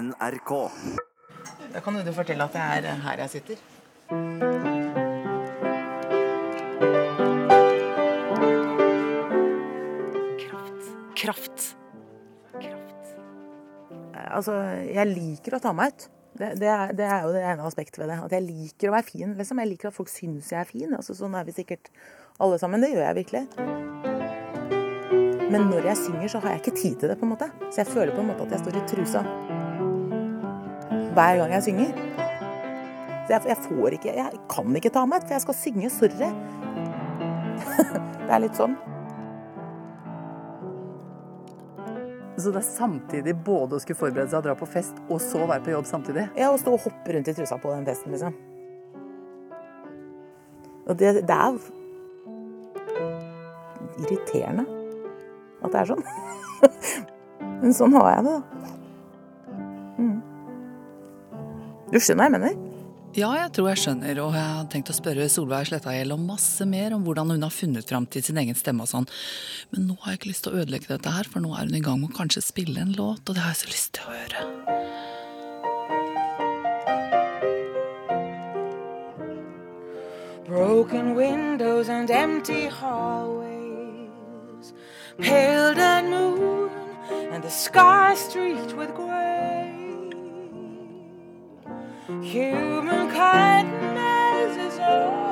NRK. Da kan du fortelle at det er her jeg sitter. Kraft. Kraft. Kraft. Altså, jeg liker å ta meg ut. Det, det, er, det er jo det ene aspektet ved det. At jeg liker å være fin. Liksom. Jeg liker at folk syns jeg er fin. Altså, sånn er vi sikkert alle sammen. Det gjør jeg virkelig. Men når jeg synger, så har jeg ikke tid til det. på en måte. Så jeg føler på en måte at jeg står i trusa hver gang jeg synger. Så jeg, jeg får ikke Jeg kan ikke ta meg ut, for jeg skal synge. Sorry. det er litt sånn. Så det er samtidig både å skulle forberede seg og dra på fest, og så være på jobb samtidig? Ja, å stå og hoppe rundt i trusa på den festen, liksom. Og det, det er irriterende at det er sånn. Men sånn har jeg det, da. Du skjønner hva jeg mener? Ja, jeg tror jeg skjønner, og jeg har tenkt å spørre Solveig Slettahjell om masse mer om hvordan hun har funnet fram til sin egen stemme og sånn. Men nå har jeg ikke lyst til å ødelegge dette her, for nå er hun i gang med å kanskje spille en låt, og det har jeg så lyst til å høre. Broken windows and empty hallways, pale dead moon, and the sky streaked with gray. Human kindness is overflowing,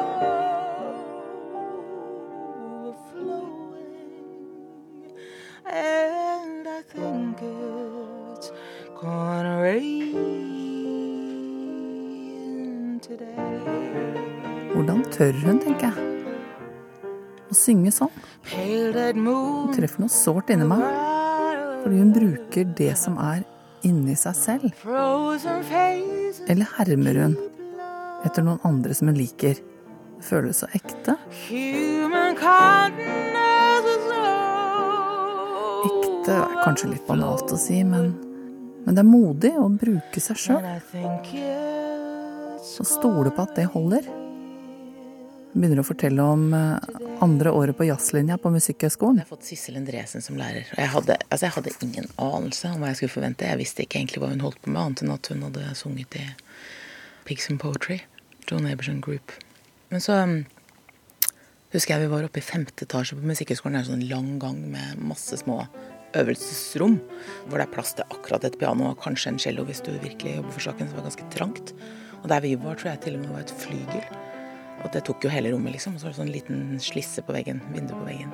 and I think it's gonna rain today. Hvordan tør hun, tenker jeg. Å synge sånn. Hun treffer noe sårt inni meg, fordi hun bruker det som er inni seg selv. Eller hermer hun etter noen andre som hun liker. Det føles så ekte. Ekte er kanskje litt banalt å si, men, men det er modig å bruke seg sjøl. Og stole på at det holder. Begynner å fortelle om eh, andre året på jazzlinja på Musikkhøgskolen. Jeg har fått Sissel Endresen som lærer. Og jeg hadde, altså jeg hadde ingen anelse om hva jeg skulle forvente. Jeg visste ikke egentlig hva hun holdt på med, annet enn at hun hadde sunget i Pigs and Poetry. John Aberson Group. Men så um, husker jeg vi var oppe i femte etasje på Musikkhøgskolen. Det er en sånn lang gang med masse små øvelsesrom. Hvor det er plass til akkurat et piano og kanskje en cello hvis du virkelig jobber for saken. Så det var ganske trangt. Og der vi var, tror jeg til og med var et flygel. Og det tok jo hele rommet, liksom. Og så var det sånn liten slisse på veggen. Vindu på veggen.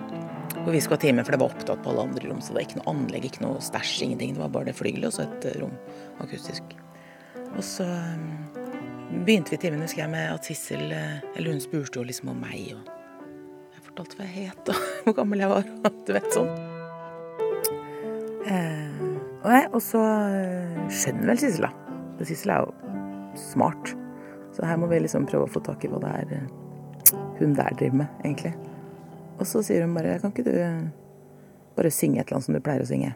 Hvor vi skulle ha time, for det var opptatt på alle andre rom. Så det var ikke noe anlegg, ikke noe stæsj, ingenting. Det var bare det flygelet og så et eh, rom akustisk. Og så um, begynte vi timen, husker jeg, med at Sissel eh, Eller hun spurte jo liksom om meg, og jeg fortalte hva jeg het, og hvor gammel jeg var, du vet sånn. Eh, og, så eh, skjønner vel Sissel, da. Sissel er jo smart. Så her må vi liksom prøve å få tak i hva det er eh, hun der driver med, egentlig. Og så sier hun bare Kan ikke du eh, bare synge et eller annet som du pleier å synge?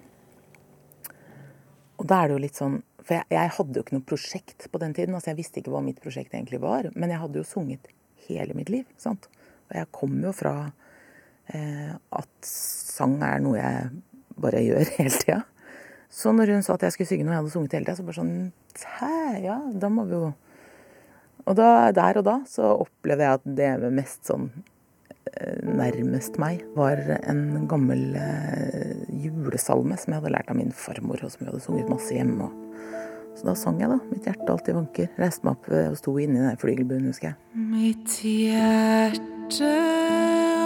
Og da er det jo litt sånn For jeg, jeg hadde jo ikke noe prosjekt på den tiden. altså Jeg visste ikke hva mitt prosjekt egentlig var. Men jeg hadde jo sunget hele mitt liv. sant? Og jeg kom jo fra eh, at sang er noe jeg bare gjør hele tida. Så når hun sa at jeg skulle synge noe jeg hadde sunget hele tida, så bare sånn Hæ, ja, da må vi jo Og da, der og da så opplevde jeg at det mest sånn eh, nærmest meg var en gammel eh, julesalme som jeg hadde lært av min farmor, og som vi hadde sunget masse hjemme. Og. Så da sang jeg, da. Mitt hjerte alltid vanker. Reiste meg opp eh, og sto inni den flygelbuen, husker jeg. Mitt hjerte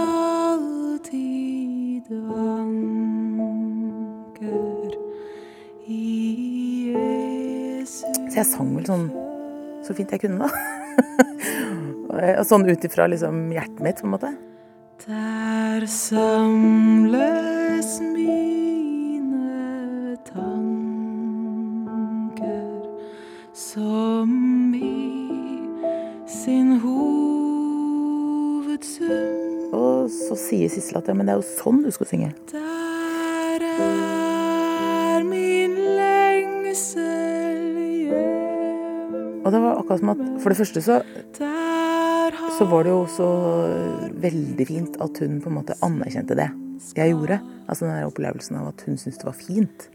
alltid vanker i Jesus Så jeg sang vel sånn så fint jeg kunne, da. Sånn ut ifra liksom hjertet mitt, på en måte. Der samles mine tanker som i sin hovedsum. Og så sier Sissel at ja, men det er jo sånn du skal synge. Der Og det var akkurat som at For det første så, så var det jo så veldig fint at hun på en måte anerkjente det jeg gjorde. Altså den der opplevelsen av at hun syntes det var fint.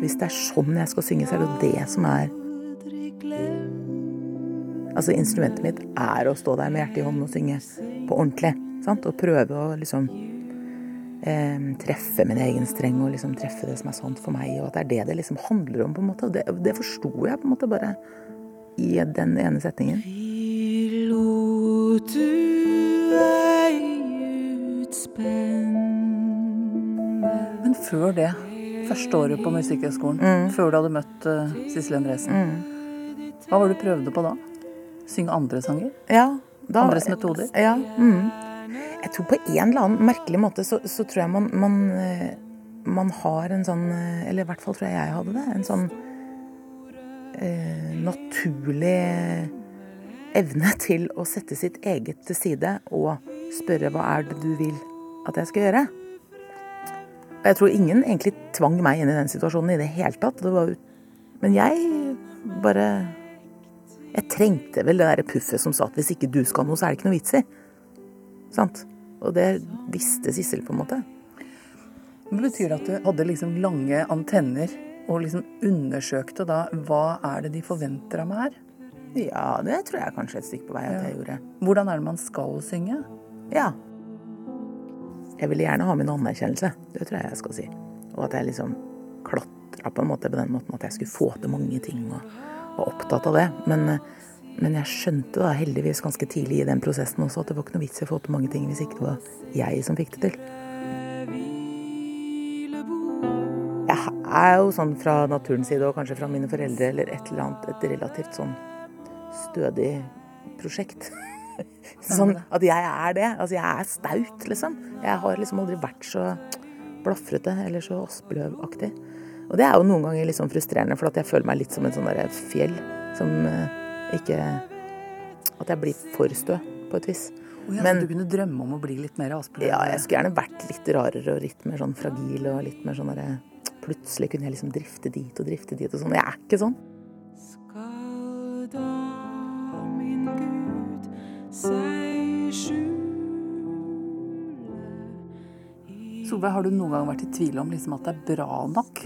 hvis det er sånn jeg skal synge, så er det jo det som er Altså, instrumentet mitt er å stå der med hjertet i hånden og synge på ordentlig. Sant? Og prøve å liksom eh, treffe min egen streng og liksom treffe det som er sant for meg. Og at det er det det liksom handler om, på en måte. Og det, det forsto jeg på en måte bare i den ene setningen. Lot du ei utspenne Men før det, første året på Musikkhøgskolen, før du hadde møtt uh, Sissel Endresen, hva var det du prøvde på da? Synge andre sanger? Ja, da, Andres metoder? Ja. Mm. Jeg tror på en eller annen merkelig måte så, så tror jeg man, man, eh, man har en sånn eh, Eller i hvert fall tror jeg jeg hadde det. En sånn eh, naturlig evne til å sette sitt eget til side og spørre hva er det du vil at jeg skal gjøre. Og jeg tror ingen egentlig tvang meg inn i den situasjonen i det hele tatt. Det var, men jeg bare Jeg trengte vel det derre puffet som sa at hvis ikke du skal noe, så er det ikke noe vits i. Sant? Og det visste Sissel, på en måte. Det betyr at du hadde liksom lange antenner og liksom undersøkte da hva er det de forventer av meg her? Ja, det tror jeg kanskje et stykke på vei at jeg gjorde. Hvordan er det man skal synge? Ja. Jeg ville gjerne ha min anerkjennelse. Det tror jeg jeg skal si. Og at jeg liksom klatra på en måte på den måten at jeg skulle få til mange ting og var opptatt av det. Men, men jeg skjønte da heldigvis ganske tidlig i den prosessen også at det var ikke noe vits i å få til mange ting hvis ikke det var jeg som fikk det til. Jeg er jo sånn fra naturens side og kanskje fra mine foreldre eller et eller annet et relativt sånn stødig prosjekt. Sånn at jeg er det. Altså, jeg er staut, liksom. Jeg har liksom aldri vært så blafrete eller så Aspeløv-aktig. Og det er jo noen ganger litt sånn frustrerende, for at jeg føler meg litt som en sånn derre fjell som eh, ikke At jeg blir for stø, på et vis. Og ja, Men- så du kunne drømme om å bli litt mer Asbjørn? Ja, jeg skulle gjerne vært litt rarere og litt mer sånn fragil og litt mer sånn derre Plutselig kunne jeg liksom drifte dit og drifte dit og sånn. Jeg er ikke sånn. Skal da min Gud seg skjule Solveig, har du noen gang vært i tvil om liksom at det er bra nok,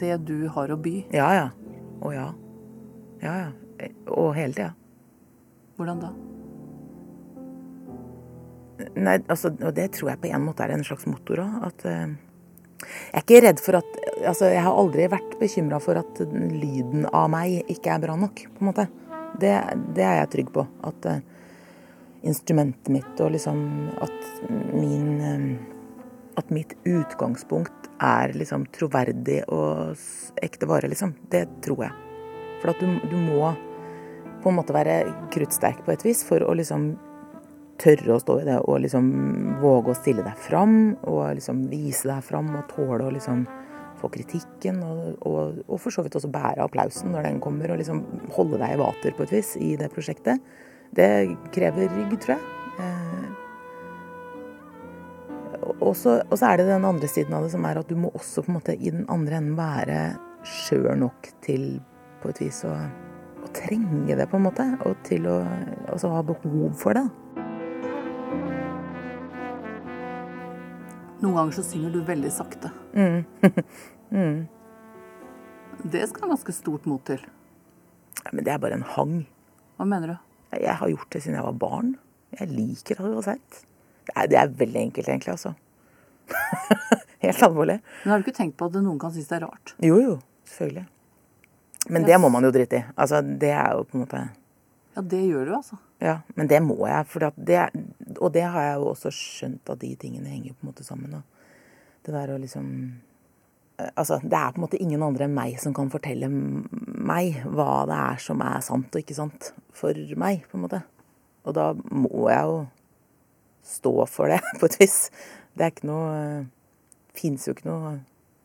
det du har å by? Ja ja. Å ja. Ja ja. Og hele tida. Hvordan da? Nei, altså, og det tror jeg på en måte er en slags motor òg. At eh, Jeg er ikke redd for at Altså, jeg har aldri vært bekymra for at lyden av meg ikke er bra nok, på en måte. Det, det er jeg trygg på. At eh, instrumentet mitt og liksom At min eh, At mitt utgangspunkt er liksom troverdig og ekte vare, liksom. Det tror jeg. For at du, du må på en måte være kruttsterk på et vis for å liksom tørre å stå i det og liksom våge å stille deg fram og liksom vise deg fram og tåle å liksom få kritikken og, og, og for så vidt også bære applausen når den kommer, og liksom holde deg i vater på et vis i det prosjektet. Det krever rygg, tror jeg. Eh, og så, og så er det den andre siden av det som er at du må også på en måte i den andre enden være skjør nok til på et vis å, å trenge det, på en måte. Og til å ha behov for det. Noen ganger så synger du veldig sakte. Mm. Det skal ganske stort mot til. Men det er bare en hang. Hva mener du? Jeg har gjort det siden jeg var barn. Jeg liker det uansett. Det, er- det er veldig enkelt, egentlig, altså. Helt alvorlig. Men har du ikke tenkt på at noen kan synes det er rart? Jo, jo. Selvfølgelig. Men det må man jo drite i. Altså, det er jo på en måte Ja, det gjør du, altså. Ja, men det må jeg. For det, og det har jeg jo også skjønt at de tingene henger på en måte sammen. Og det der å liksom eh, Altså, det er på en måte ingen andre enn meg som kan fortelle meg hva det er som er sant og ikke sant for meg, på en måte. Og da må jeg jo stå for det, på et vis. Det er ikke noe Fins jo ikke noe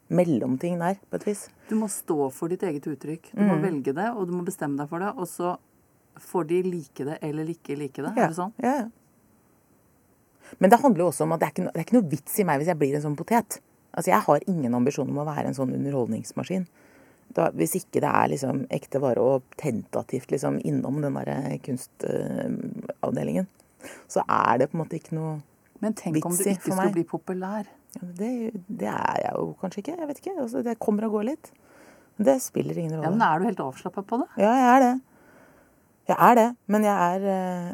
mellomting der, på et vis. Du må stå for ditt eget uttrykk. Du må velge det, og du må bestemme deg for det. Og så får de like det eller ikke like det. Er det sånn? Ja, ja. Men det handler jo også om at det er, ikke, det er ikke noe vits i meg hvis jeg blir en sånn potet. Altså, Jeg har ingen ambisjon om å være en sånn underholdningsmaskin. Da, hvis ikke det er liksom ekte vare og tentativt liksom innom den der kunstavdelingen, så er det på en måte ikke noe Men tenk om du ikke skulle bli populær. ja, det, det er jeg jo kanskje ikke. Jeg vet ikke. Altså, det kommer og går litt. Det spiller ingen Ja, men er du helt avslappa på det? Ja, jeg er det. Jeg er det, men jeg er eh,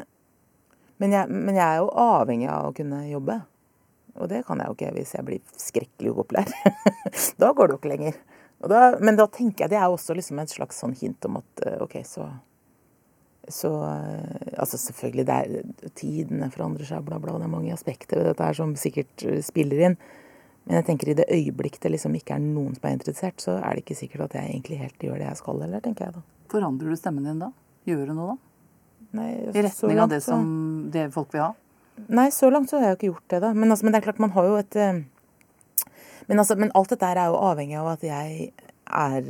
men jeg, men jeg er jo avhengig av å kunne jobbe. Og det kan jeg jo ikke hvis jeg blir skrekkelig upopulær. da går det jo ikke lenger. Da, men da tenker jeg det er også liksom et slags sånn hint om at eh, OK, så så eh, Altså selvfølgelig, det er tidene forandrer seg, bla, bla. Det er mange aspekter ved dette her som sikkert eh, spiller inn. Men jeg tenker i det øyeblikk det liksom ikke er noen som er interessert, så er det ikke sikkert at jeg egentlig helt gjør det jeg skal heller, tenker jeg da. Forandrer du stemmen din da? Gjør du noe da? Nei, I så langt, av det som det folk vil ha? Nei, så langt så har jeg ikke gjort det, da. Men, altså, men det er klart, man har jo et eh, men, altså, men alt dette er jo avhengig av at jeg er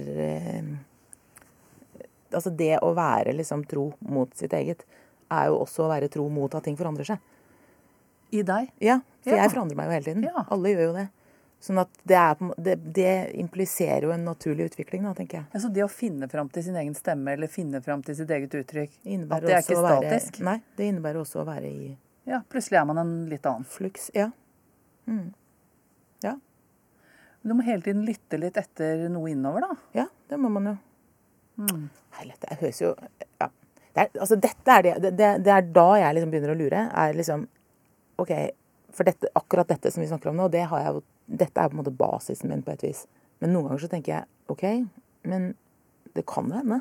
Altså det å være liksom tro mot sitt eget, er jo også å være tro mot at ting forandrer seg. I deg? Ja, for Ja. jeg forandrer meg jo hele tiden. Ja. Alle gjør jo det. Sånn at det, er, det, det impliserer jo en naturlig utvikling, da, tenker jeg. Altså det å finne fram til sin egen stemme eller finne fram til sitt eget uttrykk, at det er ikke være- statisk? Nei, det innebærer også å være i Ja, plutselig er man en litt annen. Flux, Ja. Mm. Ja. Du må hele tiden lytte litt etter noe innover, da. Ja, det må man jo. Mm. Helvete, det høres jo ja. det er, Altså, dette er det, det, det er da jeg liksom begynner å lure. Er liksom OK, for dette, akkurat dette som vi snakker om nå, det har jeg Dette er på en måte basisen min på et vis. Men noen ganger så tenker jeg OK, men det kan hende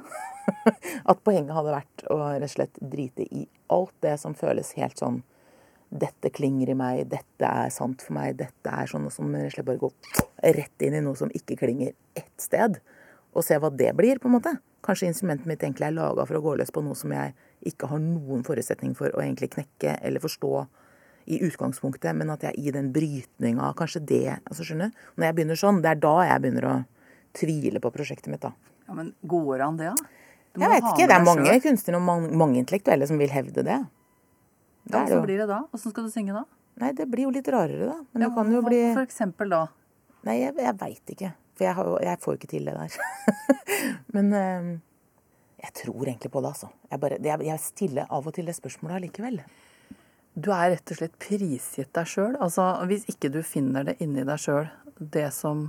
at poenget hadde vært å rett og slett drite i alt det som føles helt sånn dette klinger i meg, dette er sant for meg, dette er sånn og men rett og slett bare gå rett inn i noe som ikke klinger ett sted, og se hva det blir, på en måte. Kanskje instrumentet mitt egentlig er laga for å gå løs på noe som jeg ikke har noen forutsetning for å egentlig knekke eller forstå i utgangspunktet, men at jeg i den brytninga Kanskje det altså skjønner? Når jeg begynner sånn, det er da jeg begynner å tvile på prosjektet mitt, da. Ja, Men går an, det, da? Du Jeg vet ikke. Det er mange kunstnere og mange, mange intellektuelle som vil hevde det. Det Ja, så blir det da? Åssen skal du synge da? Nei, det blir jo litt rarere, da. Men det kan jo bli For eksempel da? Nei, jeg, jeg veit ikke. For jeg, har, jeg får jo ikke til det der. Men eh, jeg tror egentlig på det, altså. Jeg, bare, jeg, jeg stiller av og til det spørsmålet allikevel. Du er rett og slett prisgitt deg sjøl. Altså, hvis ikke du finner det inni deg sjøl, det som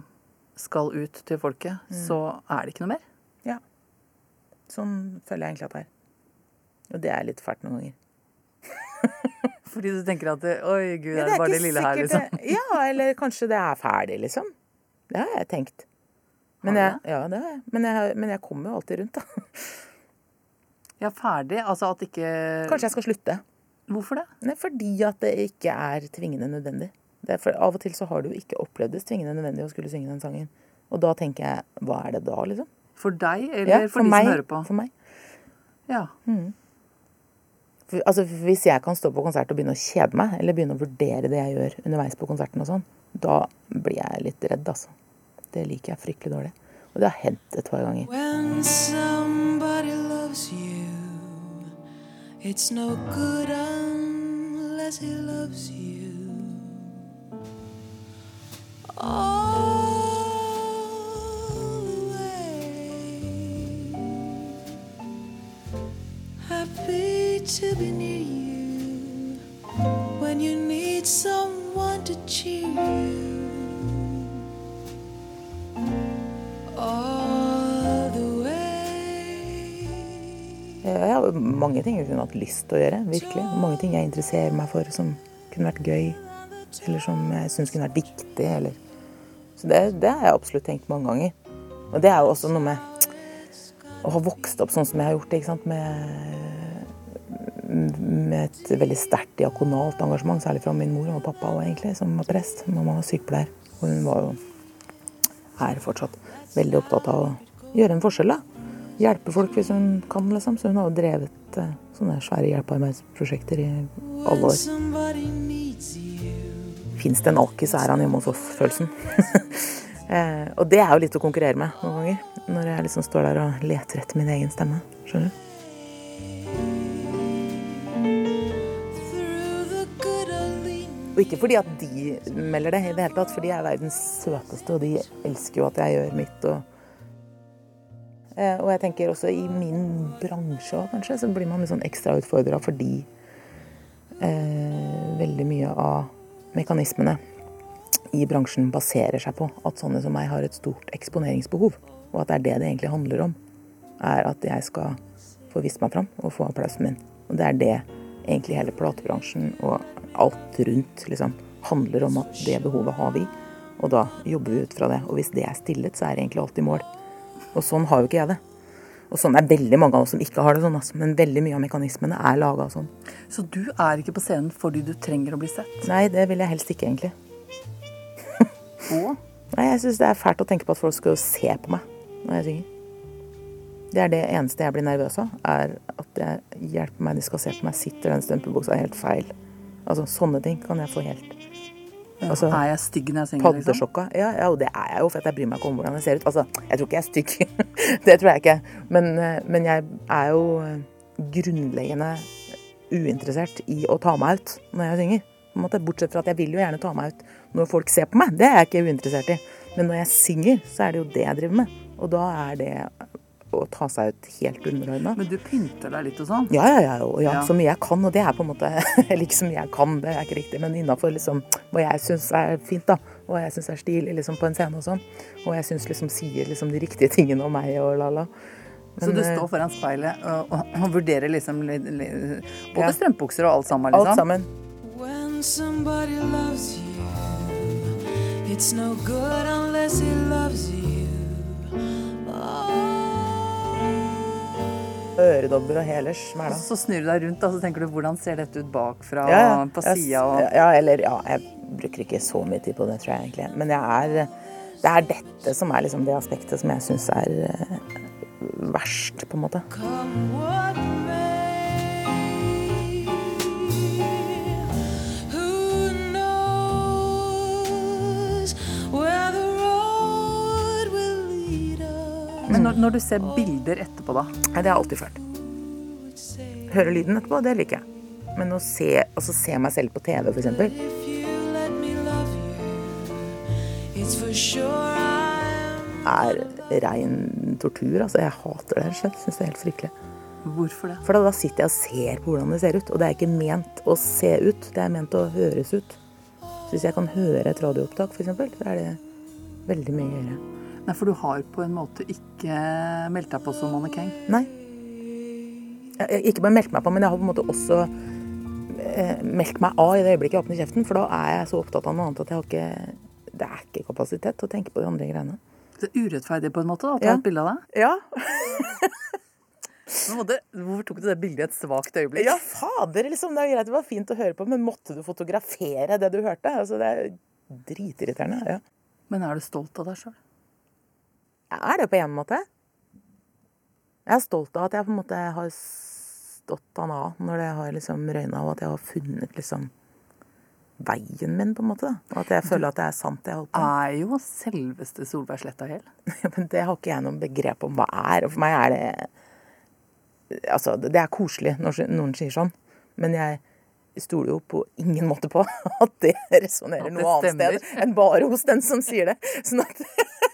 skal ut til folket, Mm. så er det ikke noe mer. Ja. Sånn føler jeg egentlig at det er. Og det er litt fælt noen ganger. Fordi du tenker at det, Oi, gud, Ja, er det bare det lille her, liksom? det- Ja, eller kanskje det er ferdig, liksom. Det har jeg tenkt. Men jeg, ja, det har jeg. Men jeg, men jeg kommer jo alltid rundt, da. Ja, ferdig? Altså at ikke Kanskje jeg skal slutte. Hvorfor det? Nei, fordi at det ikke er tvingende nødvendig. Det for, av og til så har du jo ikke opplevd det tvingende nødvendig å skulle synge den sangen. Og da tenker jeg, hva er det da, liksom? For deg, eller Ja, for, de meg, som hører på? For meg. Ja. For, altså, hvis jeg kan stå på konsert og begynne å kjede meg, eller begynne å vurdere det jeg gjør underveis på konserten og sånn, da blir jeg litt redd, altså. Det liker jeg fryktelig dårlig. Og det har hendt et par ganger. When somebody loves you, it's no good unless he loves you. All the way. Happy to be near Jeg mange ting jeg kunne hatt lyst til å gjøre, virkelig. Mange ting jeg interesserer meg for som kunne vært gøy, eller som jeg syns kunne vært viktig. Eller. Så det, det har jeg absolutt tenkt mange ganger. Og det er jo også noe med å ha vokst opp sånn som jeg har gjort det, ikke sant? Med, med et veldig sterkt diakonalt engasjement, særlig fra min mor og pappa også, egentlig, som var prest. Mamma var sykepleier. Og hun var jo, er fortsatt, veldig opptatt av å gjøre en forskjell, da hjelpe folk hvis hun kan, liksom. Så hun har jo drevet eh, sånne svære hjelpearbeidsprosjekter i alle år. Fins det en alkis, er han hjemme hos oss-følelsen. eh, og det er jo litt å konkurrere med noen ganger. Når jeg liksom står der og leter etter min egen stemme. Skjønner du? Og ikke fordi at de melder det i det hele tatt, for de er verdens søteste, og de elsker jo at jeg gjør mitt. og Og jeg tenker også i min bransje også, kanskje, så blir man litt sånn ekstra utfordra fordi eh, veldig mye av mekanismene i bransjen baserer seg på at sånne som meg har et stort eksponeringsbehov. Og at det er det det egentlig handler om. Er at jeg skal få vist meg fram og få applausen min. Og det er det egentlig hele platebransjen og alt rundt liksom handler om at det behovet har vi. Og da jobber vi ut fra det. Og hvis det er stillet, så er det egentlig alltid mål. Og sånn har jo ikke jeg det. Og sånn er veldig mange av oss som ikke har det sånn, altså. men veldig mye av mekanismene er laga sånn. Så du er ikke på scenen fordi du trenger å bli sett? Nei, det vil jeg helst ikke, egentlig. Og? Nei, jeg syns det er fælt å tenke på at folk skal se på meg når jeg synger. Det er det eneste jeg blir nervøs av, er at jeg hjelper meg de skal se på meg. Sitter den stømpebuksa helt feil? Altså, sånne ting kan jeg få helt altså, er jeg stygg når jeg synger? Liksom? Paddesjokka. Ja, ja, og det er jeg jo, for jeg bryr meg ikke om hvordan jeg ser ut. Altså, jeg tror ikke jeg er stygg. det tror jeg ikke. Men, eh, men, jeg er jo eh, grunnleggende uinteressert i å ta meg ut når jeg synger. Bortsett fra at jeg vil jo gjerne ta meg ut når folk ser på meg. Det er jeg ikke uinteressert i. Men når jeg synger, så er det jo det jeg driver med. Og da er det å ta seg ut helt underordna. Men du pynter deg litt og sånn? Ja, ja, ja, ja, Så mye jeg kan. Og det er på en måte Eller ikke så mye jeg kan, det er ikke riktig, men innafor liksom, hva jeg syns er fint, da. Og hva jeg syns er stilig liksom, på en scene og sånn. Og jeg syns liksom sier liksom de riktige tingene om meg og la-la. Så du står foran speilet og, og, og vurderer liksom både ja. strømpebukser og alt sammen? Liksom. Alt sammen. When somebody loves you, it's no good unless he loves you. Øredobber og hele smæla. Så snur du deg rundt og så tenker du hvordan ser dette ut bakfra ja, ja. på sida? Og... Ja, eller ja, jeg bruker ikke så mye tid på det, tror jeg egentlig. Men jeg er, det er dette som er liksom det aspektet som jeg syns er uh, verst, på en måte. Come what Men når, når du ser bilder etterpå, da? Nei, det har jeg alltid følt. Høre lyden etterpå, det liker jeg. Men å se, altså se meg selv på TV, for eksempel er rein tortur. Altså, jeg hater det. Jeg syns det er helt fryktelig. Hvorfor det? For da, da sitter jeg og ser på hvordan det ser ut. Og det er ikke ment å se ut, det er ment å høres ut. Så hvis jeg kan høre et radioopptak, f.eks., så er det veldig mye gøyere. Nei, For du har på en måte ikke meldt deg på som mannekeng? Nei. Jeg, jeg, ikke bare meldt meg på, men jeg har på en måte også eh, meldt meg av i det øyeblikket jeg åpner kjeften. For da er jeg så opptatt av noe annet at jeg har ikke Det er ikke kapasitet til å tenke på de andre greiene. Det er urettferdig på en måte da, å ta Ja. et bilde av deg? Ja. Måtte, hvorfor tok du det bildet i et svakt øyeblikk? Ja, fader, liksom. Det er greit, det var fint å høre på, men måtte du fotografere det du hørte? Altså, det er dritirriterende. Ja. Men er du stolt av deg sjøl? Jeg er det på en måte. Jeg er stolt av at jeg på en måte har stått han av når det har liksom røyna, og at jeg har funnet liksom veien min, på en måte. da. Og at jeg føler at det er sant, det jeg holder på med. Er jo selveste Solveig Sletta ja, Men det har ikke jeg noe begrep om hva er. Og for meg er det Altså, det er koselig når noen sier sånn, men jeg stoler jo på ingen måte på at det resonnerer noe annet sted enn bare hos den som sier det. Sånn at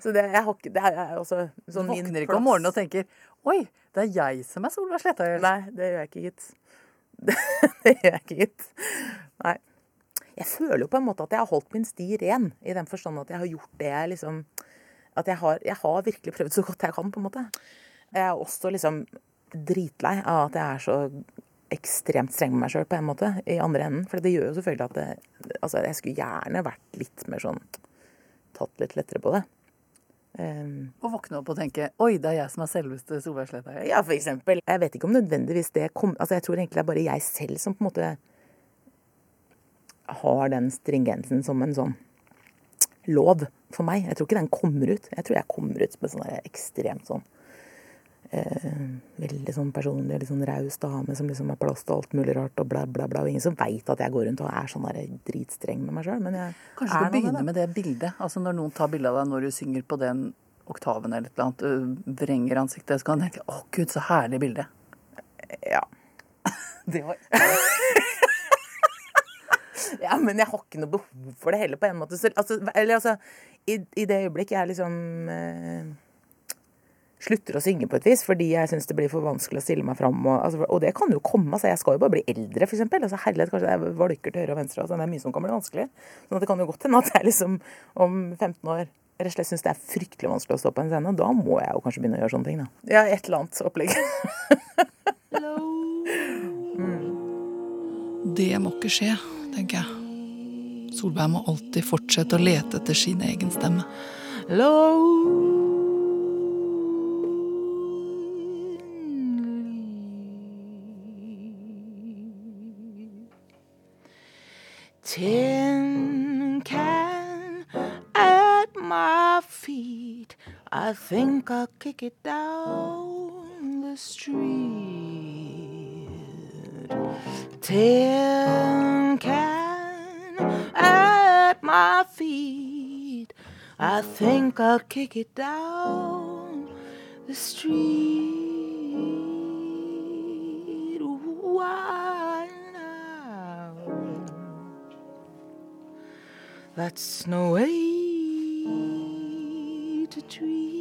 Så det, jeg har ikke, det er også sånn min våkner ikke om morgenen og tenker Oi, det er jeg som er Solveig Sletta Nei, det gjør jeg ikke, gitt. Det, det gjør jeg ikke, gitt. Nei. Jeg føler jo på en måte at jeg har holdt min sti ren, i den forstand at jeg har gjort det jeg liksom At jeg har, jeg har virkelig prøvd så godt jeg kan, på en måte. Jeg er også liksom dritlei av at jeg er så ekstremt streng med meg sjøl, på en måte, i andre enden. For det gjør jo selvfølgelig at det, Altså, jeg skulle gjerne vært litt mer sånn Tatt litt lettere på det. Um, Og våkne opp og tenke Oi, det er jeg som er selveste Solveig Sletta Ja, for eksempel. Jeg vet ikke om nødvendigvis det kom Altså, jeg tror egentlig det er bare jeg selv som på en måte har den stringensen som en sånn lov for meg. Jeg tror ikke den kommer ut. Jeg tror jeg kommer ut en sånn ekstremt sånn eh, Veldig sånn personlig, litt sånn raus dame som liksom har plass til alt mulig rart og bla, bla, bla. Og ingen som veit at jeg går rundt og er sånn der dritstreng med meg sjøl. Men jeg Kanskje er du med det, begynner med det bildet. Altså Når noen tar bilde av deg når du synger på den oktaven eller et eller annet, vrenger ansiktet, så kan du tenke Å, gud, så herlig bilde. Ja. Det var Ja, men jeg har ikke noe behov for det heller, på en måte. Så, altså, eller altså, i, i det øyeblikk jeg liksom eh, slutter å synge på et vis, fordi jeg syns det blir for vanskelig å stille meg fram. Og, altså, og det kan jo komme. altså Jeg skal jo bare bli eldre, f.eks. Altså, herlighet, kanskje er valker til høyre og venstre. Altså, det er mye som kan bli vanskelig. Sånn det kan jo godt hende at jeg liksom om 15 år rett og slett syns det er fryktelig vanskelig å stå på en scene, da må jeg jo kanskje begynne å gjøre sånne ting, da. Ja, et eller annet opplegg. Det må ikke skje, tenker jeg. Solveig må alltid fortsette å lete etter sin egen stemme. Tin can at my feet. I think I'll kick it down the street. Tin can at my feet. I think I'll kick it down the street. That's no way to treat